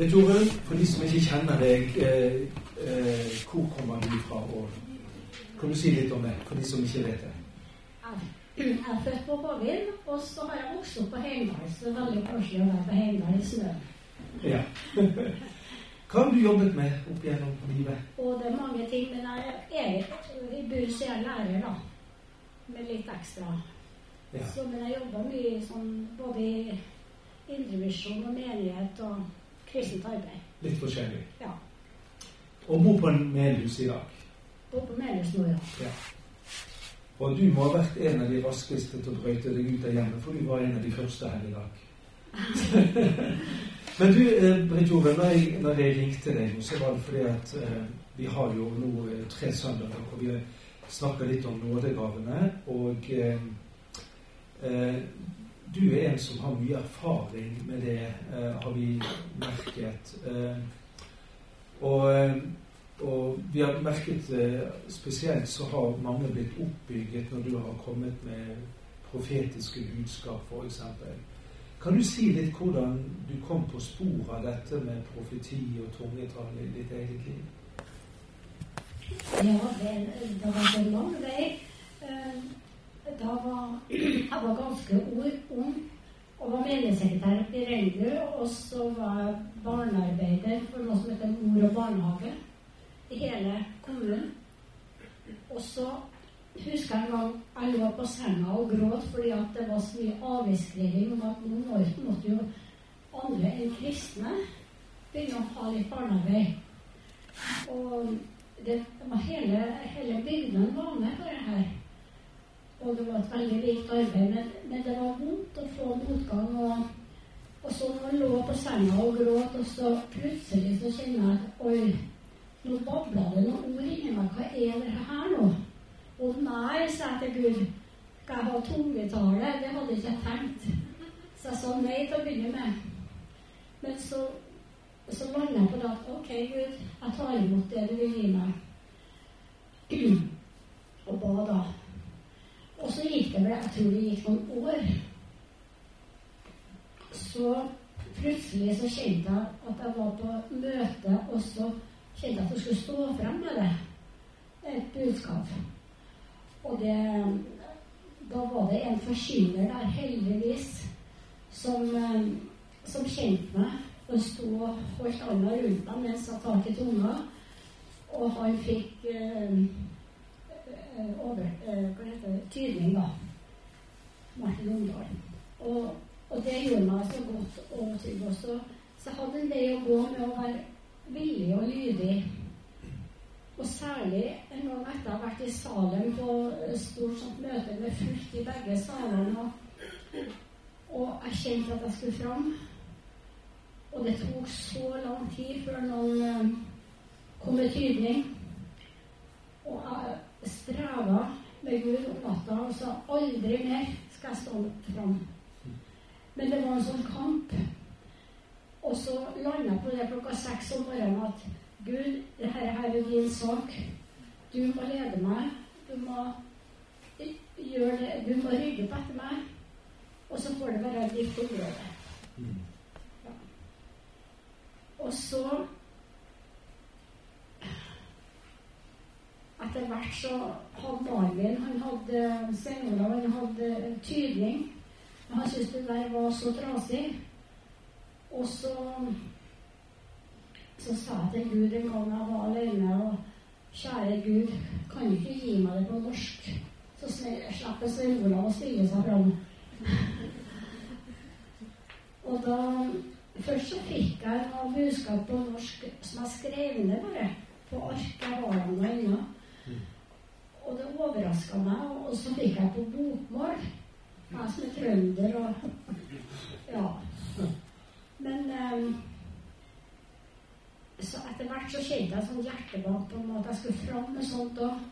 Britt Rød, for de som ikke kjenner deg, eh, eh, hvor kommer du fra? Og kan du si litt om det, for de som ikke vet det? Jeg er født på Borghild, og så har jeg vokst opp på Heimdal. Så det er veldig koselig å være på Heimdal i snø. Ja. Hva har du jobbet med opp gjennom livet? Og det er mange ting, men jeg er i bunnen så jeg lærer, da. Med litt ekstra. Ja. Så, men jeg jobber mye sånn både i indrevisjon og menighet og kristent arbeid. Litt forskjellig. Ja. Og bor på en medhus i dag. Bor på menighet nå, ja. Ja. Og du må ha vært en av de raskeste til å brøyte deg ut av hjemmet, for du var en av de første her i dag. Men du, eh, Britt Ove, når, når jeg ringte deg, så var det fordi at eh, vi har jo nå eh, tre søndager hvor vi snakker litt om nådegavene. Og eh, eh, du er en som har mye erfaring med det, eh, har vi merket. Eh, og, eh, og vi har merket spesielt så har mange blitt oppbygget når du har kommet med profetiske budskap, f.eks. Kan du si litt hvordan du kom på sporet av dette med profeti og tungetall i ditt eget liv? Ja, det, det var en lang vei. Da var jeg var ganske ung, og var menighetssekretær i Rendu. Og så var jeg barnearbeider for noe som heter Mor og barnehage i hele kommunen. Og så husker jeg en gang jeg lå på senga og gråt fordi at det var så mye avisskriving om at må- måtte jo andre enn kristne begynne å ha litt barnearbeid. Og det hele, hele bygden var med på det her. Og det var et veldig rikt arbeid. Men, men det var vondt å få motgang. Og, og så når jeg lå på senga og gråt, og så plutselig så kjenner jeg oi, nå babla det noen ord inni meg. Hva er det her nå? Og nei, sa jeg til Gud. Skal jeg ha tungetale? Det hadde ikke jeg tenkt. Så jeg sa nei til å begynne med. Men så så landa jeg på det at ok, Gud, jeg tar imot det du vil gi meg. Og ba da. Og så gikk det vel, jeg tror det gikk noen år. Så plutselig så kjente jeg at jeg var på møte, og så kjente jeg at jeg skulle stå frem med det. Et budskap. Og det Da var det en forkynner der, heldigvis, som, som kjente meg og sto og holdt armen rundt meg mens jeg tok i tunga. Og han fikk eh, over, eh, hva heter det, tydning, da. Martin Omdal. Og, og det gjorde meg så godt og trygg også. Så jeg hadde en vei å gå med å være villig og lydig. Og særlig en gang etter å ha vært i Salem på eh, stort sånt møte med fullt i begge salene. Og, og jeg kjente at jeg skulle fram. Og det tok så lang tid før noen eh, kom med tydning. Og jeg streva med Gud om natta og sa aldri mer skal jeg stå fram. Men det var en sånn kamp. Og så landa jeg på det klokka seks om morgenen at Gud, dette her er din sak. Du må lede meg. Du må gjøre det. Du må rydde opp etter meg. Og så får det være ditt område. Og så Etter hvert så hadde Marvin han hadde Stein Olav han hadde tydning. Men han syntes det der var så trasig. Og så så sa jeg til Gud en gang jeg var alene og Kjære Gud, kan du ikke gi meg det på norsk? Så slipper Svein Olav å stille seg fram. og da Først så fikk jeg noe budskap på norsk som jeg skrev ned bare. På ark jeg har inne. Og det overraska meg. Og så fikk jeg på bokmål. Jeg som er trønder og Ja. Men um, så etter hvert så kjente jeg sånn hjertebank en måte. Jeg skulle fram med sånt òg.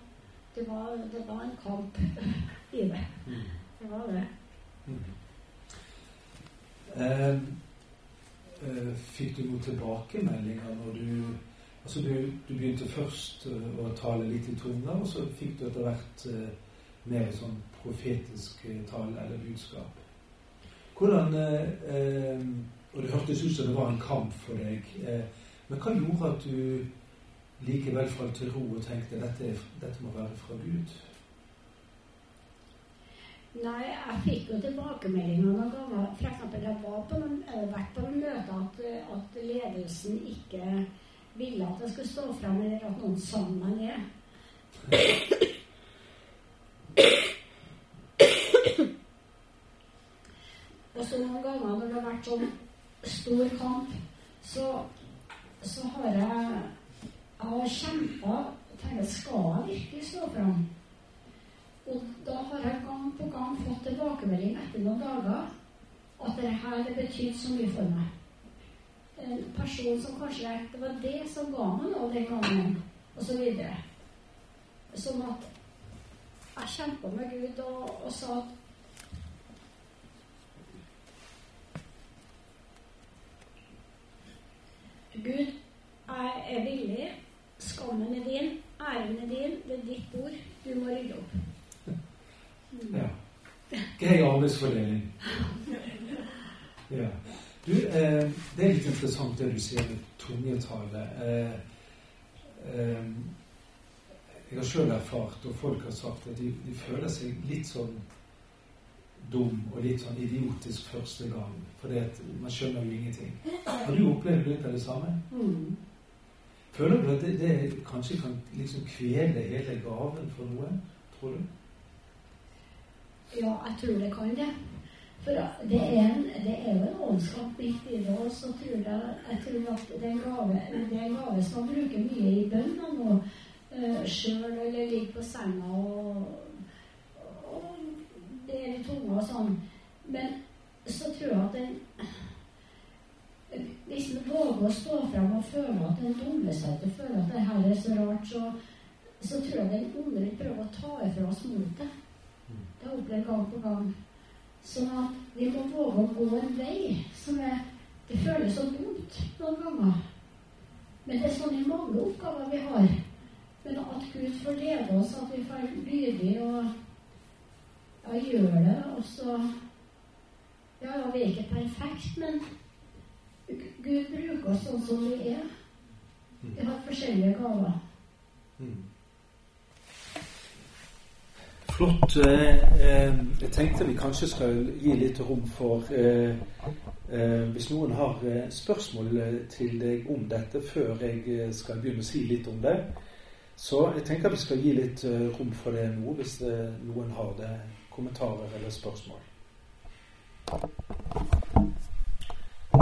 Det, det var en kamp i det. Det var det. Mm. Uh, uh, fikk du noen tilbakemeldinger når du Altså, du, du begynte først eh, å tale litt i tunga, og så fikk du etter hvert eh, mer sånn profetisk eh, tale eller budskap. Hvordan eh, og det hørtes ut som det var en kamp for deg. Eh, men hva gjorde at du likevel falt til ro og tenkte dette, dette må være fra Gud? Nei, jeg fikk jo tilbakemeldinger noen ganger. F.eks. jeg var vært på noen møter at, at, ledelsen ikke ville at jeg skulle stå fram, eller at noen sa meg ned. Og så noen ganger når det har vært sånn stor kamp, så, så har jeg, jeg har kjempa tenkt skal jeg virkelig stå fram? Og da har jeg gang på gang fått tilbakemelding etter noen dager at det her det betyr så mye for meg. En person som kanskje Det var det som ga meg noe den gangen, og så videre. Sånn at jeg kjempa med Gud og, og sa at Gud, jeg er villig. Skammen er din. Æren er din. Det er ditt ord. Du må rydde opp. Mm. Ja. Grei arbeidsfordeling. Du, eh, det er litt interessant det du sier med tungetale. Eh, eh, jeg har sjøl erfart, og folk har sagt, at de, de føler seg litt sånn dum og litt sånn idiotisk første gang. For man skjønner jo ingenting. Har du opplevd litt av det samme? Mm. Føler du at det, det kanskje kan liksom kvele hele gaven for noe? Tror du? Ja, jeg tror det kan det. For det er, en, det er jo en åndskamp midt i det. Og så tror jeg, jeg tror at det er en gave, det er en gave som man bruker mye i bønn nå. Uh, Sjøl eller ligger på senga og det er litt tunge og sånn. Men så tror jeg at en Hvis en våger å stå fram og føle at en dummer seg til, føle at det her er så rart, så, så tror jeg den onde vil prøve å ta ifra oss motet. Det har jeg opplevd gang på gang. Sånn at vi må våge å gå en vei som er Det føles så dumt noen ganger. Men det er sånn i mange oppgaver vi har. Men at Gud får lede oss, at vi får lydig og ja, gjør det. Og så Ja, vi er ikke perfekt, men Gud bruker oss sånn som vi er. Vi har forskjellige gaver. Mm. Flott. Eh, jeg tenkte vi kanskje skal gi litt rom for eh, eh, Hvis noen har spørsmål til deg om dette før jeg skal begynne å si litt om det, så jeg tenker vi skal gi litt rom for det nå, hvis noen har det kommentarer eller spørsmål.